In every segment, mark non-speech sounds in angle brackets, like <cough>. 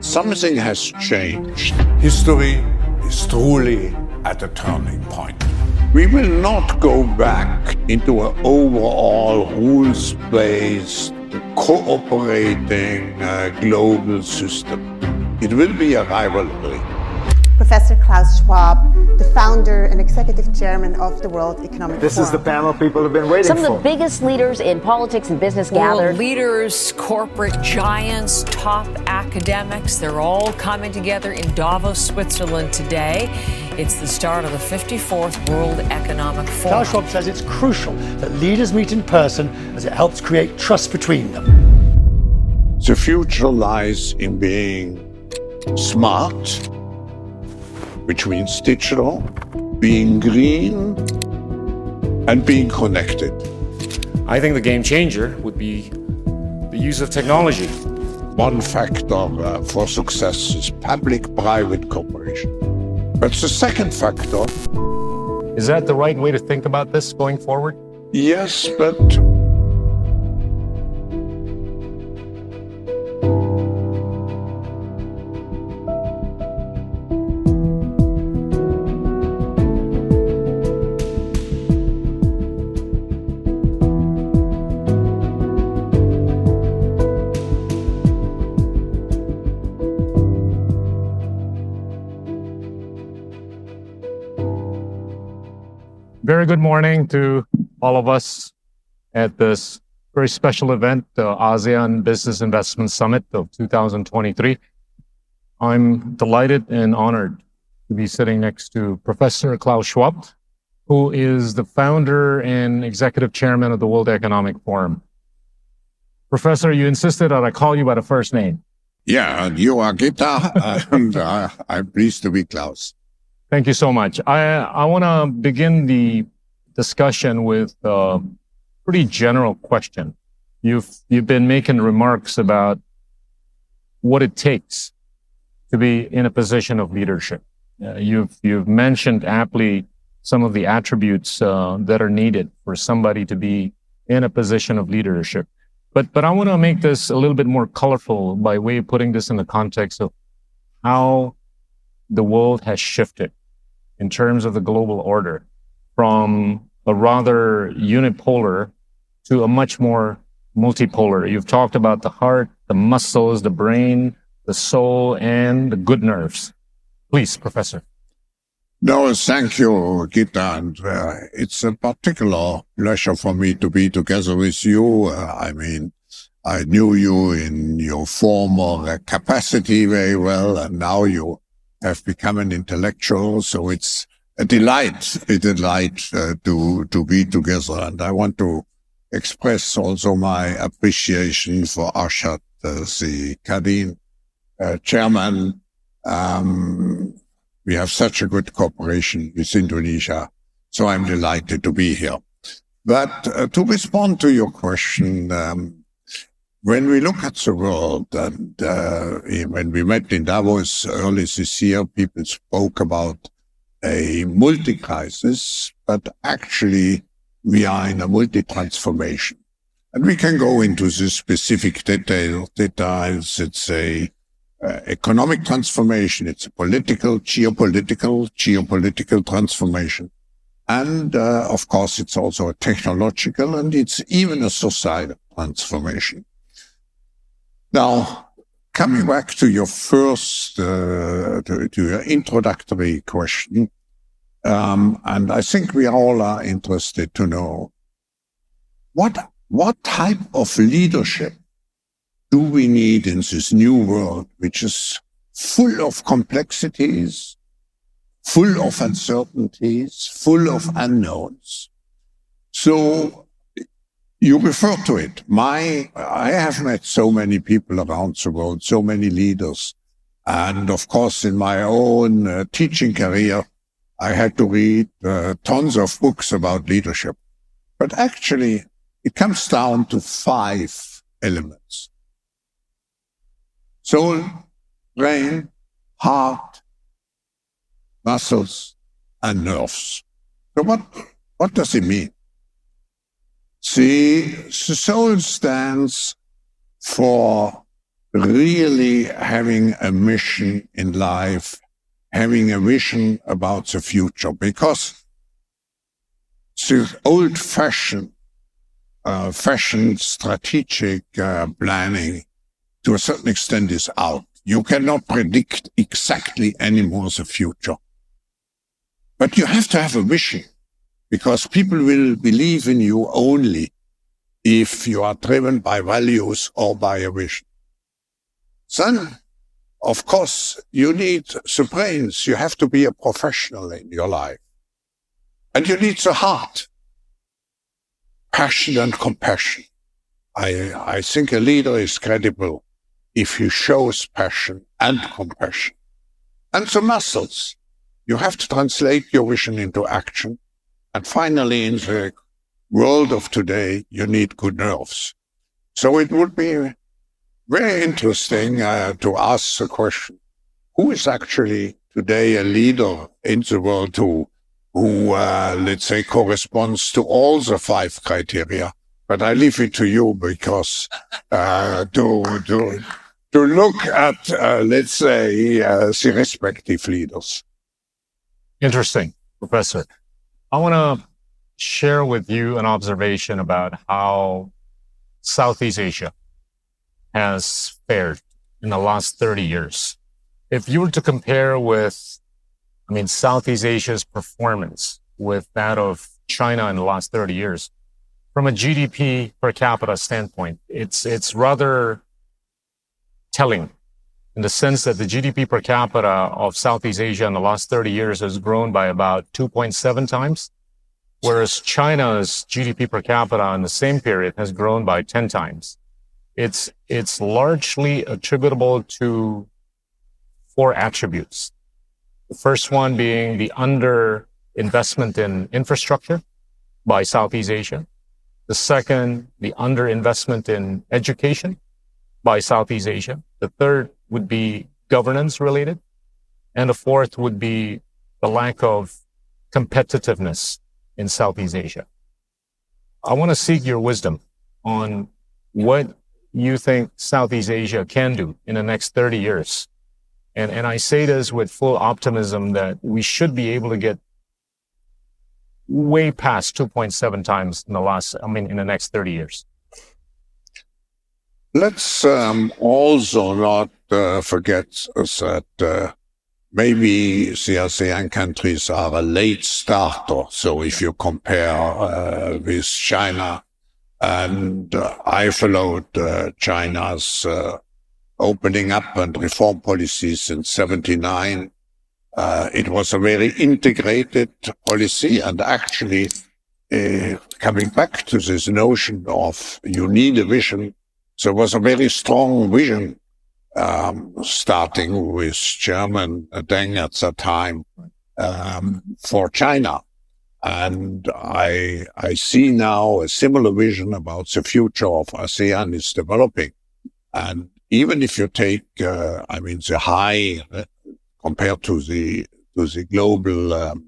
something has changed. History is truly at a turning point. We will not go back into an overall rules-based, cooperating uh, global system. It will be a rivalry. Professor Klaus Schwab, the founder and executive chairman of the World Economic this Forum. This is the panel people have been waiting Some for. Some of the biggest leaders in politics and business World gathered. leaders, corporate giants, top academics, they're all coming together in Davos, Switzerland today. It's the start of the 54th World Economic Forum. Klaus Schwab says it's crucial that leaders meet in person as it helps create trust between them. The future lies in being smart, which means digital, being green, and being connected. I think the game changer would be the use of technology. One factor uh, for success is public-private cooperation. But the second factor, Is that the right way to think about this going forward? yes, but Very good morning to all of us at this very special event, the ASEAN Business Investment Summit of 2023. I'm delighted and honored to be sitting next to Professor Klaus Schwab, who is the founder and executive chairman of the World Economic Forum. Professor, you insisted that I call you by the first name. yeah, and you are Gita, <laughs> and uh, I'm pleased to be Klaus. Thank you so much. I I want to begin the discussion with a pretty general question. You've you've been making remarks about what it takes to be in a position of leadership. Uh, you've you've mentioned aptly some of the attributes uh, that are needed for somebody to be in a position of leadership. But but I want to make this a little bit more colorful by way of putting this in the context of how the world has shifted in terms of the global order from a rather unipolar to a much more multipolar. You've talked about the heart, the muscles, the brain, the soul, and the good nerves. Please, Professor. No, thank you, Gita, and uh, it's a particular pleasure for me to be together with you. Uh, I mean, I knew you in your former capacity very well, and now you have become an intellectual. So it's a delight, a delight uh, to to be together. And I want to express also my appreciation for Arsjad, uh, the Kadin uh, chairman. Um, we have such a good cooperation with Indonesia. So I'm delighted to be here. But uh, to respond to your question, um, when we look at the world and uh, when we met in Davos early this year, people spoke about a multi-crisis, but actually we are in a multi-transformation. And we can go into the specific detail, details. It's a uh, economic transformation. It's a political, geopolitical, geopolitical transformation. And, uh, of course, it's also a technological and it's even a societal transformation. Now, coming back to your first, uh, to, to, your introductory question, um, and I think we all are interested to know what, what type of leadership do we need in this new world, which is full of complexities, full of uncertainties, full of unknowns. So you refer to it. My, I have met so many people around the world, so many leaders. And of course, in my own uh, teaching career, I had to read uh, tons of books about leadership. But actually, it comes down to five elements. Soul, brain, heart, muscles, and nerves. So what, what does it mean? See, the soul stands for really having a mission in life, having a vision about the future, because the old fashioned, uh, fashion strategic uh, planning to a certain extent is out. You cannot predict exactly anymore the future. But you have to have a vision because people will believe in you only if you are driven by values or by a vision. Then, of course, you need the brains. You have to be a professional in your life. And you need the heart, passion and compassion. I, I think a leader is credible if he shows passion and compassion. And the muscles. You have to translate your vision into action. And finally, in the world of today, you need good nerves. So it would be very interesting uh, to ask the question, who is actually today a leader in the world who, who uh, let's say, corresponds to all the five criteria? But I leave it to you because uh, to, to, to look at, uh, let's say, uh, the respective leaders. Interesting, Professor. I want to share with you an observation about how Southeast Asia has fared in the last 30 years. If you were to compare with, I mean, Southeast Asia's performance with that of China in the last 30 years, from a GDP per capita standpoint, it's, it's rather telling in the sense that the GDP per capita of Southeast Asia in the last 30 years has grown by about 2.7 times, whereas China's GDP per capita in the same period has grown by 10 times. It's, it's largely attributable to four attributes. The first one being the under investment in infrastructure by Southeast Asia. The second, the under investment in education by Southeast Asia. The third would be mm-hmm. governance related. And the fourth would be the lack of competitiveness in Southeast Asia. I want to seek your wisdom on what you think Southeast Asia can do in the next 30 years. And, and I say this with full optimism that we should be able to get way past 2.7 times in the last, I mean, in the next 30 years. Let's um, also not uh, forget that uh, maybe the ASEAN countries are a late starter. So if you compare uh, with China, and uh, I followed uh, China's uh, opening up and reform policies in 79. Uh, it was a very integrated policy and actually uh, coming back to this notion of you need a vision. There was a very strong vision um, starting with Chairman Deng at that time um, for China. And I, I see now a similar vision about the future of ASEAN is developing. And even if you take, uh, I mean, the high uh, compared to the, to the global um,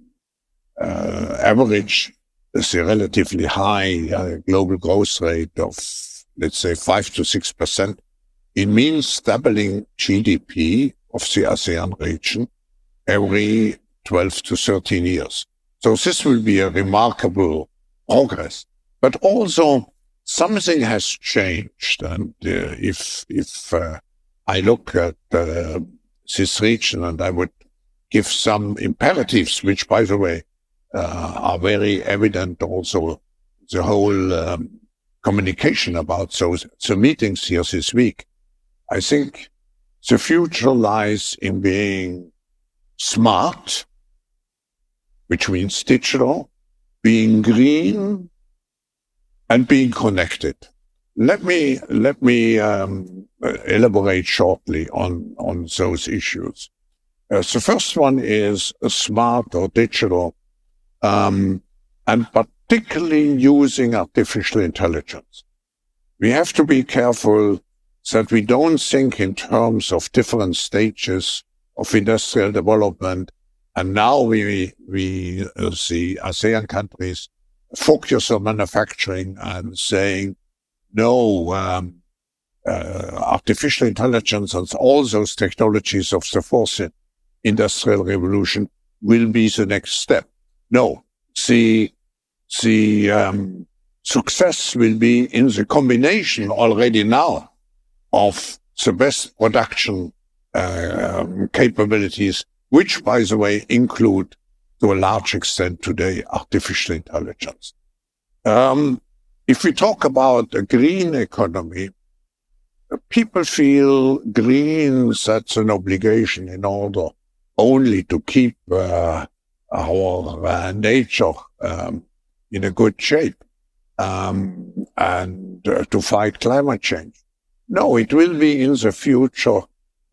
uh, average, the relatively high uh, global growth rate of, let's say, five to six percent. It means doubling GDP of the ASEAN region every 12 to 13 years. So this will be a remarkable progress. But also something has changed. And uh, if, if uh, I look at uh, this region and I would give some imperatives, which by the way, uh, are very evident also the whole um, communication about those the meetings here this week. I think the future lies in being smart, which means digital, being green, and being connected. Let me let me um, elaborate shortly on on those issues. Uh, the first one is smart or digital, um, and particularly using artificial intelligence. We have to be careful that we don't think in terms of different stages of industrial development and now we, we uh, see ASEAN countries focus on manufacturing and saying, no, um, uh, artificial intelligence and all those technologies of the fourth industrial revolution will be the next step. No, the, the um, success will be in the combination already now of the best production uh, capabilities, which, by the way, include to a large extent today artificial intelligence. Um, if we talk about a green economy, people feel green that's an obligation in order only to keep uh, our uh, nature um, in a good shape um, and uh, to fight climate change. No, it will be in the future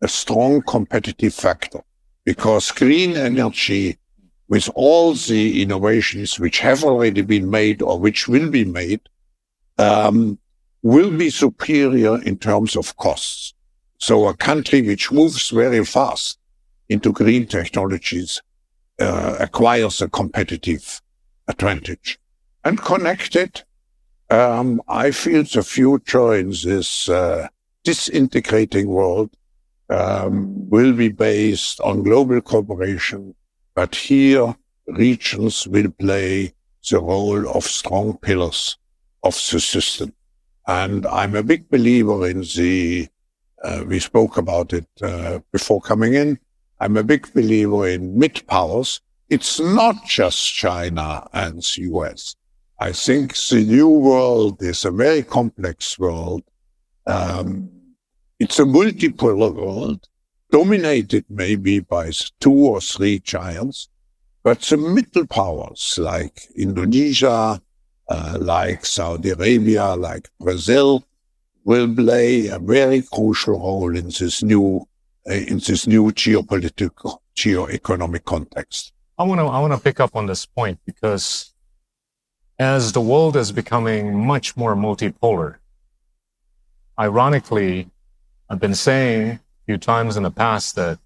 a strong competitive factor because green energy with all the innovations which have already been made or which will be made um, will be superior in terms of costs. So a country which moves very fast into green technologies uh, acquires a competitive advantage. And connected, um, I feel the future in this uh, disintegrating world um, will be based on global cooperation, but here regions will play the role of strong pillars of the system. And I'm a big believer in the, uh, we spoke about it uh, before coming in. I'm a big believer in mid powers. It's not just China and the US. I think the new world is a very complex world. Um, it's a multipolar world, dominated maybe by two or three giants, but the middle powers like Indonesia, uh, like Saudi Arabia, like Brazil, will play a very crucial role in this new uh, in this new geopolitical geo-economic context. I want to I want to pick up on this point because as the world is becoming much more multipolar, ironically, I've been saying a few times in the past that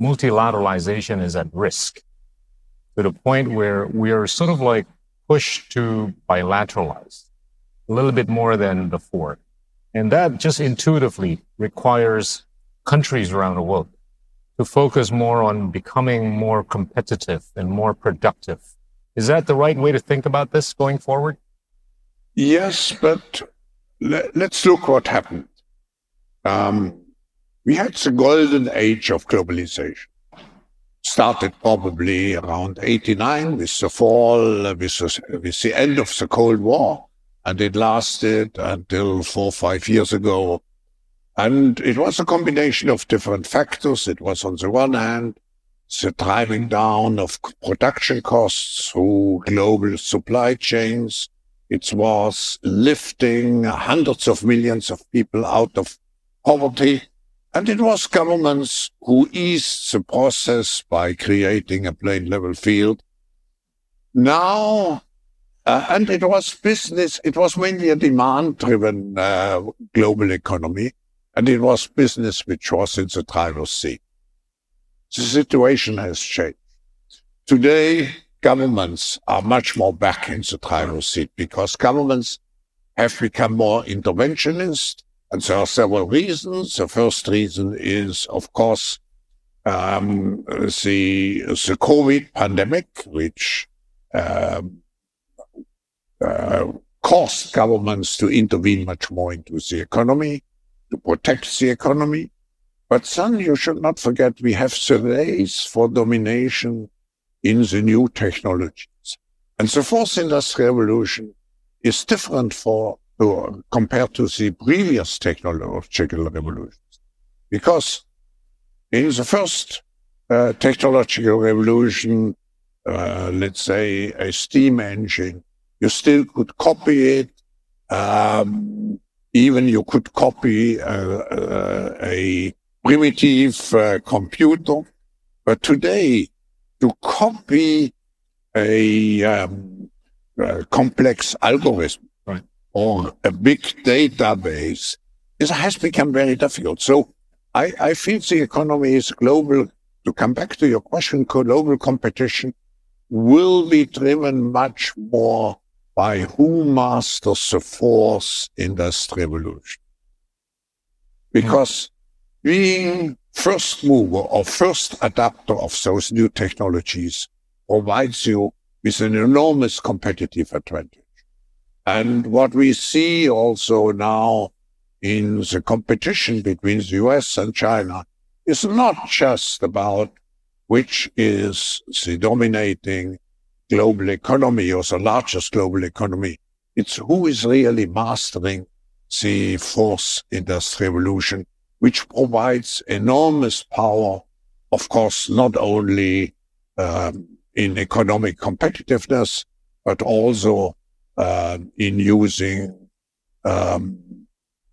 multilateralization is at risk to the point where we are sort of like pushed to bilateralize a little bit more than before. And that just intuitively requires countries around the world to focus more on becoming more competitive and more productive. Is that the right way to think about this going forward? Yes, but let, us look what happened. Um, we had the golden age of globalization started probably around 89 with the fall, with the, with the end of the Cold War. And it lasted until four or five years ago. And it was a combination of different factors. It was on the one hand, the driving down of production costs through global supply chains. It was lifting hundreds of millions of people out of poverty and it was governments who eased the process by creating a plain level field. Now, uh, and it was business, it was mainly a demand driven uh, global economy, and it was business which was in the driver's seat. The situation has changed. Today, governments are much more back in the driver's seat because governments have become more interventionist and there are several reasons. The first reason is, of course, um, the, the COVID pandemic, which um, uh, caused governments to intervene much more into the economy, to protect the economy. But then you should not forget we have the race for domination in the new technologies. And the fourth industrial revolution is different for to, compared to the previous technological revolutions. Because in the first uh, technological revolution, uh, let's say a steam engine, you still could copy it. Um, even you could copy uh, uh a primitive uh, computer. But today, to copy a um, uh, complex algorithm or a big database it has become very difficult. So I, I feel the economy is global. To come back to your question, global competition will be driven much more by who masters the fourth industrial revolution. because being first mover or first adapter of those new technologies provides you with an enormous competitive advantage. And what we see also now in the competition between the US and China is not just about which is the dominating global economy or the largest global economy. It's who is really mastering the fourth industrial revolution, which provides enormous power, of course, not only um, in economic competitiveness, but also uh, in using um,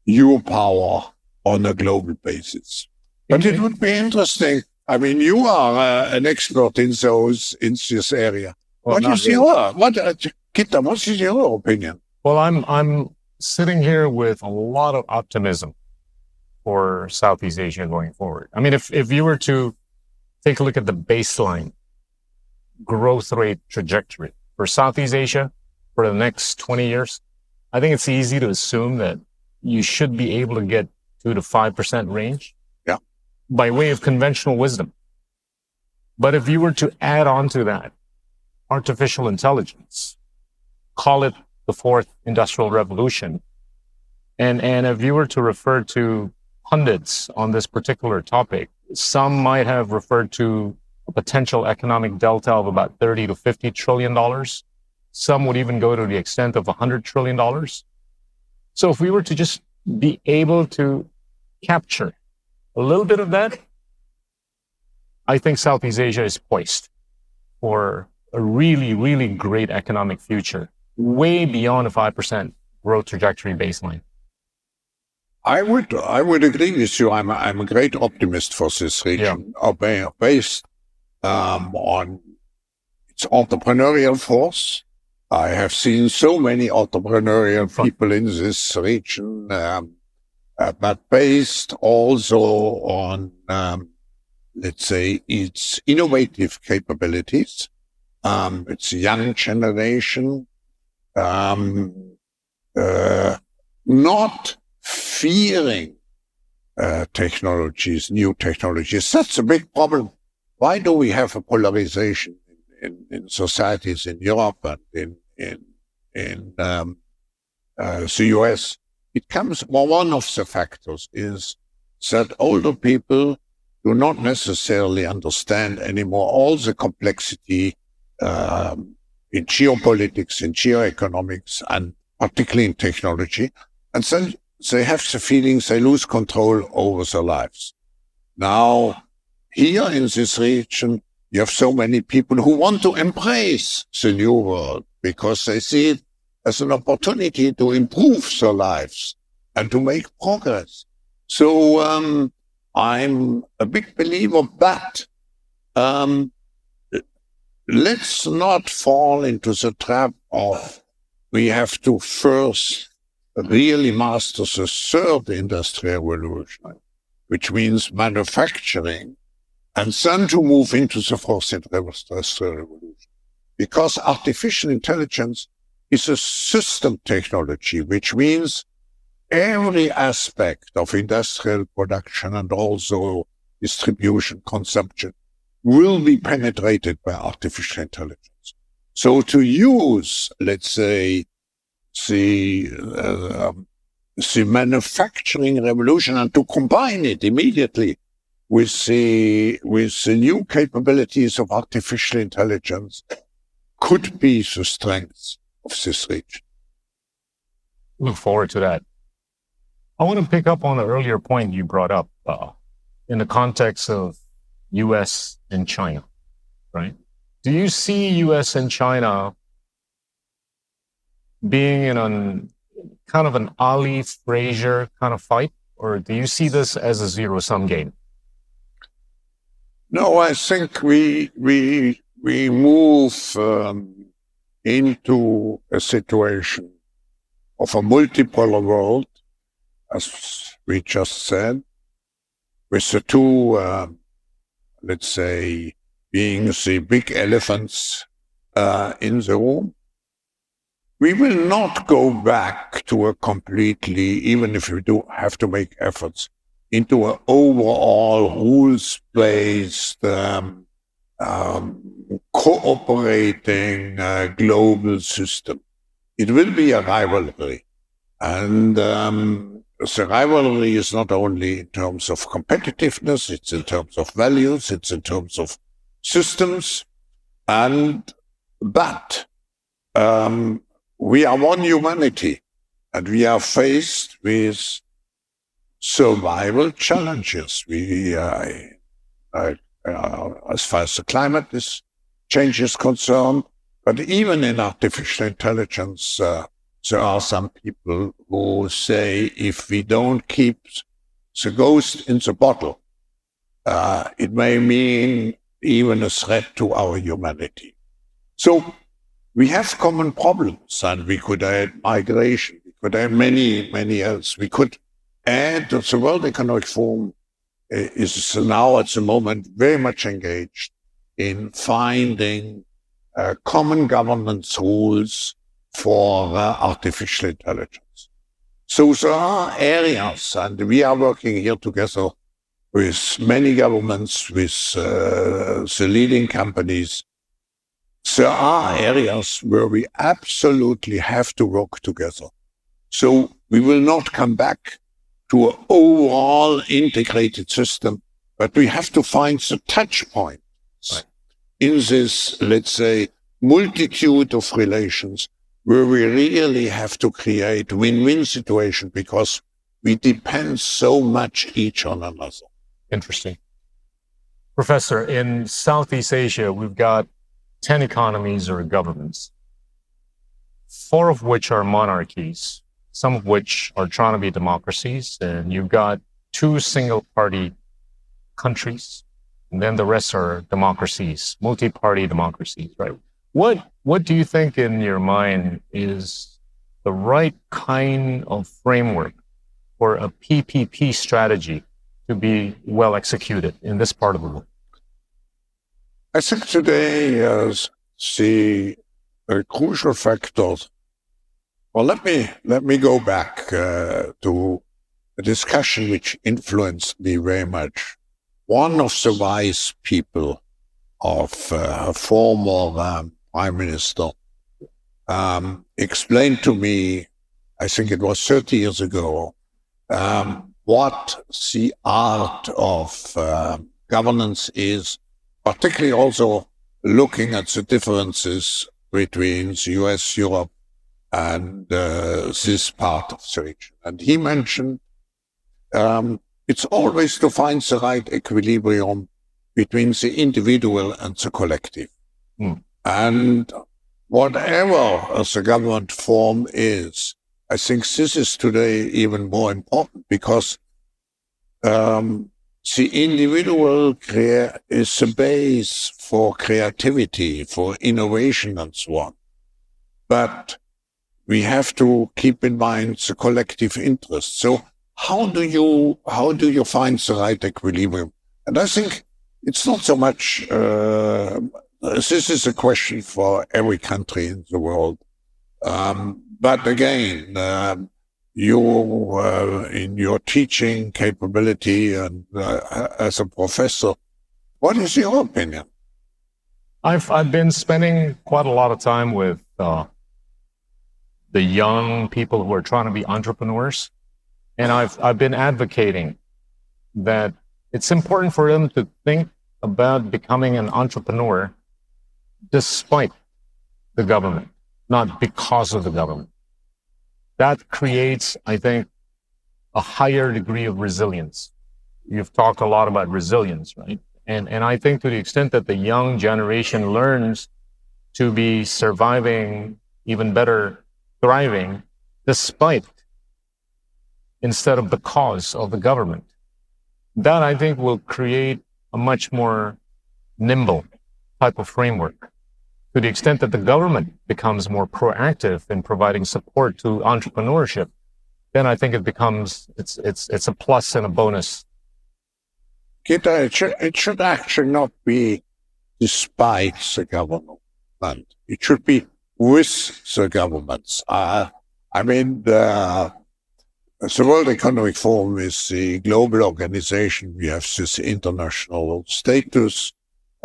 your power on a global basis. But it would be interesting. I mean, you are uh, an expert in those in this area. Well, what is your what, uh, Gita? What is your opinion? Well, I'm I'm sitting here with a lot of optimism for Southeast Asia going forward. I mean, if if you were to take a look at the baseline growth rate trajectory for Southeast Asia for the next 20 years, I think it's easy to assume that you should be able to get two to five percent range. Yeah. By way of conventional wisdom. But if you were to add on to that artificial intelligence, call it the fourth industrial revolution. And, and if you were to refer to pundits on this particular topic, some might have referred to a potential economic delta of about 30 to 50 trillion dollars. Some would even go to the extent of 100 trillion dollars. So if we were to just be able to capture a little bit of that, I think Southeast Asia is poised for a really, really great economic future, way beyond a 5% growth trajectory baseline. I would I would agree with you. I'm a, I'm a great optimist for this region, yeah. based um, on its entrepreneurial force. I have seen so many entrepreneurial people in this region, um, uh, but based also on, um, let's say, its innovative capabilities. Um, it's a young generation, um, uh, not fearing uh, technologies, new technologies. That's a big problem. Why do we have a polarization in, in societies in Europe and in in in um, uh, the US? It comes. Well, one of the factors is that older people do not necessarily understand anymore all the complexity um, in geopolitics, in geoeconomics, and particularly in technology. And then they have the feeling they lose control over their lives. Now, here in this region, you have so many people who want to embrace the new world because they see it as an opportunity to improve their lives and to make progress. So um, I'm a big believer that um, let's not fall into the trap of we have to first really masters the third industrial revolution, which means manufacturing, and then to move into the fourth industrial revolution. Because artificial intelligence is a system technology, which means every aspect of industrial production and also distribution, consumption will be penetrated by artificial intelligence. So to use, let's say, the, uh, the manufacturing revolution and to combine it immediately with the, with the new capabilities of artificial intelligence could be the strength of this region. Look forward to that. I want to pick up on the earlier point you brought up uh, in the context of U.S. and China, right? Do you see U.S. and China being in a kind of an Ali Frazier kind of fight, or do you see this as a zero sum game? No, I think we we we move um, into a situation of a multipolar world, as we just said, with the two uh, let's say, being the big elephants uh, in the room. We will not go back to a completely, even if we do have to make efforts, into an overall rules-based, um, um, cooperating uh, global system. It will be a rivalry. And um, the rivalry is not only in terms of competitiveness, it's in terms of values, it's in terms of systems. And, but, um, we are one humanity and we are faced with survival challenges. We, uh, uh, uh, as far as the climate is, change is concerned, but even in artificial intelligence, uh, there are some people who say if we don't keep the ghost in the bottle, uh, it may mean even a threat to our humanity. So we have common problems and we could add migration. We could add many, many else. We could add that the World Economic Forum uh, is now at the moment very much engaged in finding uh, common governance rules for uh, artificial intelligence. So there are areas, and we are working here together with many governments, with uh, the leading companies. There are areas where we absolutely have to work together. So we will not come back to an overall integrated system, but we have to find the touch points right. in this, let's say, multitude of relations where we really have to create win-win situation because we depend so much each on another. Interesting. Professor, in Southeast Asia, we've got 10 economies or governments, four of which are monarchies, some of which are trying to be democracies, and you've got two single party countries, and then the rest are democracies, multi party democracies, right? What what do you think in your mind is the right kind of framework for a PPP strategy to be well executed in this part of the world? I think today is the crucial factor. Well, let me let me go back uh, to a discussion which influenced me very much. One of the wise people of uh, former um, prime minister, um, explained to me, I think it was 30 years ago, um, what the art of uh, governance is, particularly also looking at the differences between the US, Europe, and uh, this part of the region. And he mentioned um, it's always to find the right equilibrium between the individual and the collective. Mm. And whatever the government form is, I think this is today even more important because um, the individual crea- is the base for creativity, for innovation, and so on. But we have to keep in mind the collective interest. So how do you how do you find the right equilibrium? And I think it's not so much uh, this is a question for every country in the world. Um, but again, uh, you, uh, in your teaching capability and uh, as a professor, what is your opinion? I've I've been spending quite a lot of time with uh, the young people who are trying to be entrepreneurs, and I've I've been advocating that it's important for them to think about becoming an entrepreneur despite the government, not because of the government. That creates, I think, a higher degree of resilience. You've talked a lot about resilience, right? And, and I think to the extent that the young generation learns to be surviving, even better, thriving, despite instead of the cause of the government, that I think will create a much more nimble type of framework to the extent that the government becomes more proactive in providing support to entrepreneurship, then I think it becomes it's it's it's a plus and a bonus. It should, it should actually not be despite the government. It should be with the governments. Uh, I mean, the, the World Economic Forum is the global organization. We have this international status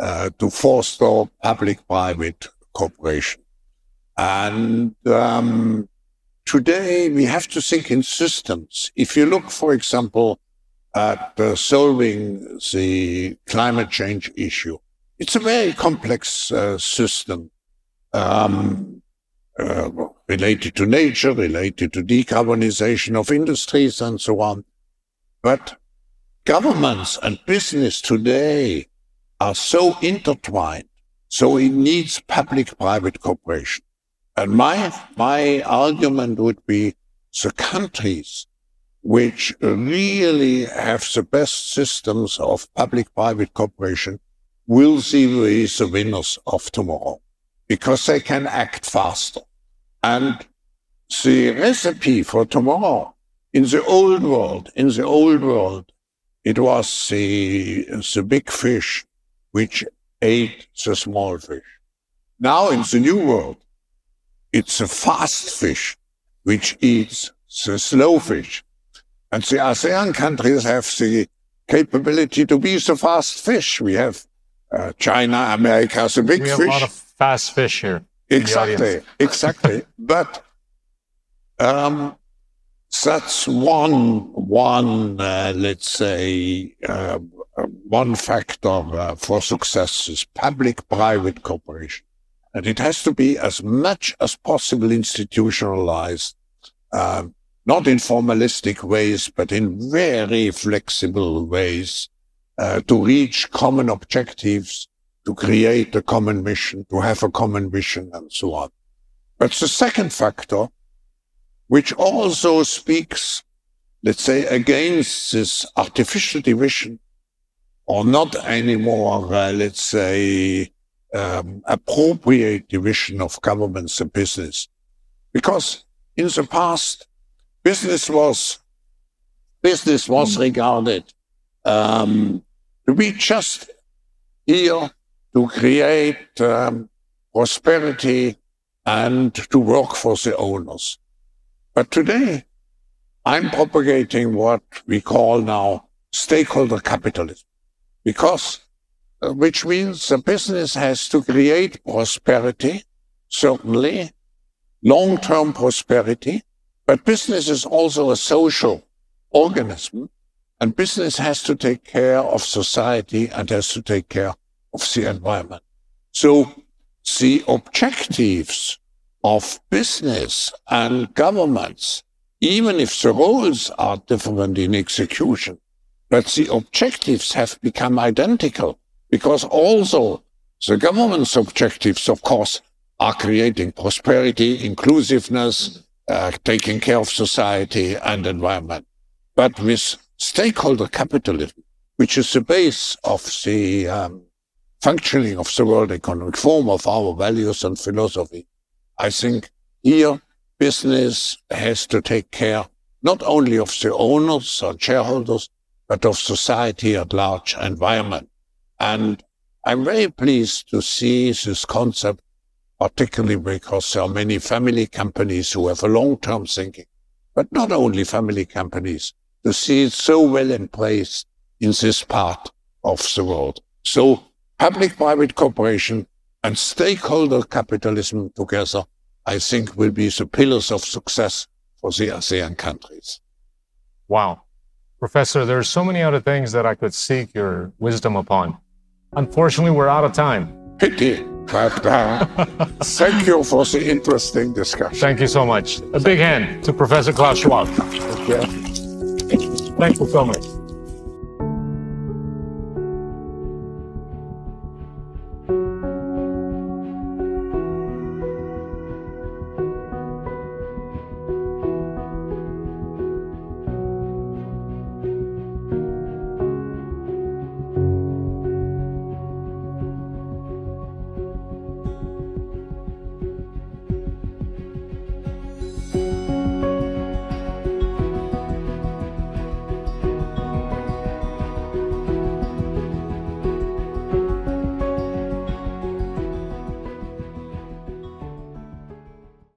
uh, to foster public-private cooperation. And um, today we have to think in systems. If you look, for example, at uh, solving the climate change issue, it's a very complex uh, system. Um, uh, related to nature, related to decarbonization of industries and so on. But governments and business today are so intertwined. So it needs public-private cooperation. And my, my argument would be the countries which really have the best systems of public-private cooperation will be the winners of tomorrow because they can act faster. And the recipe for tomorrow in the old world, in the old world, it was the, the big fish which ate the small fish. Now in the new world, it's a fast fish which eats the slow fish. And the ASEAN countries have the capability to be the fast fish. We have uh, China, America, the big fish. We have a lot of fast fish here. Exactly, exactly. <laughs> but um, that's one one uh, let's say uh, one factor uh, for success is public-private cooperation, and it has to be as much as possible institutionalized, uh, not in formalistic ways, but in very flexible ways uh, to reach common objectives to create a common mission, to have a common vision, and so on. But the second factor, which also speaks, let's say, against this artificial division, or not anymore, uh, let's say, um, appropriate division of governments and business. Because in the past, business was, business was regarded um, to be just here to create um, prosperity and to work for the owners. But today, I'm propagating what we call now stakeholder capitalism, because uh, which means the business has to create prosperity, certainly, long-term prosperity, but business is also a social organism, and business has to take care of society and has to take care of the environment. So the objectives of business and governments, even if the roles are different in execution, but the objectives have become identical because also the government's objectives, of course, are creating prosperity, inclusiveness, uh, taking care of society and environment. But with stakeholder capitalism, which is the base of the um, functioning of the World Economic Forum of our values and philosophy. I think here business has to take care not only of the owners or shareholders, but of society at large, environment. And I'm very pleased to see this concept, particularly because there are many family companies who have a long-term thinking, but not only family companies, to see it so well in place in this part of the world. So public-private cooperation and stakeholder capitalism together, I think will be the pillars of success for the ASEAN countries. Wow. Professor, there are so many other things that I could seek your wisdom upon. Unfortunately, we're out of time. Pity, but uh, <laughs> thank you for the interesting discussion. Thank you so much. A big hand to Professor Klaus Schwab. Okay. Thank you so much.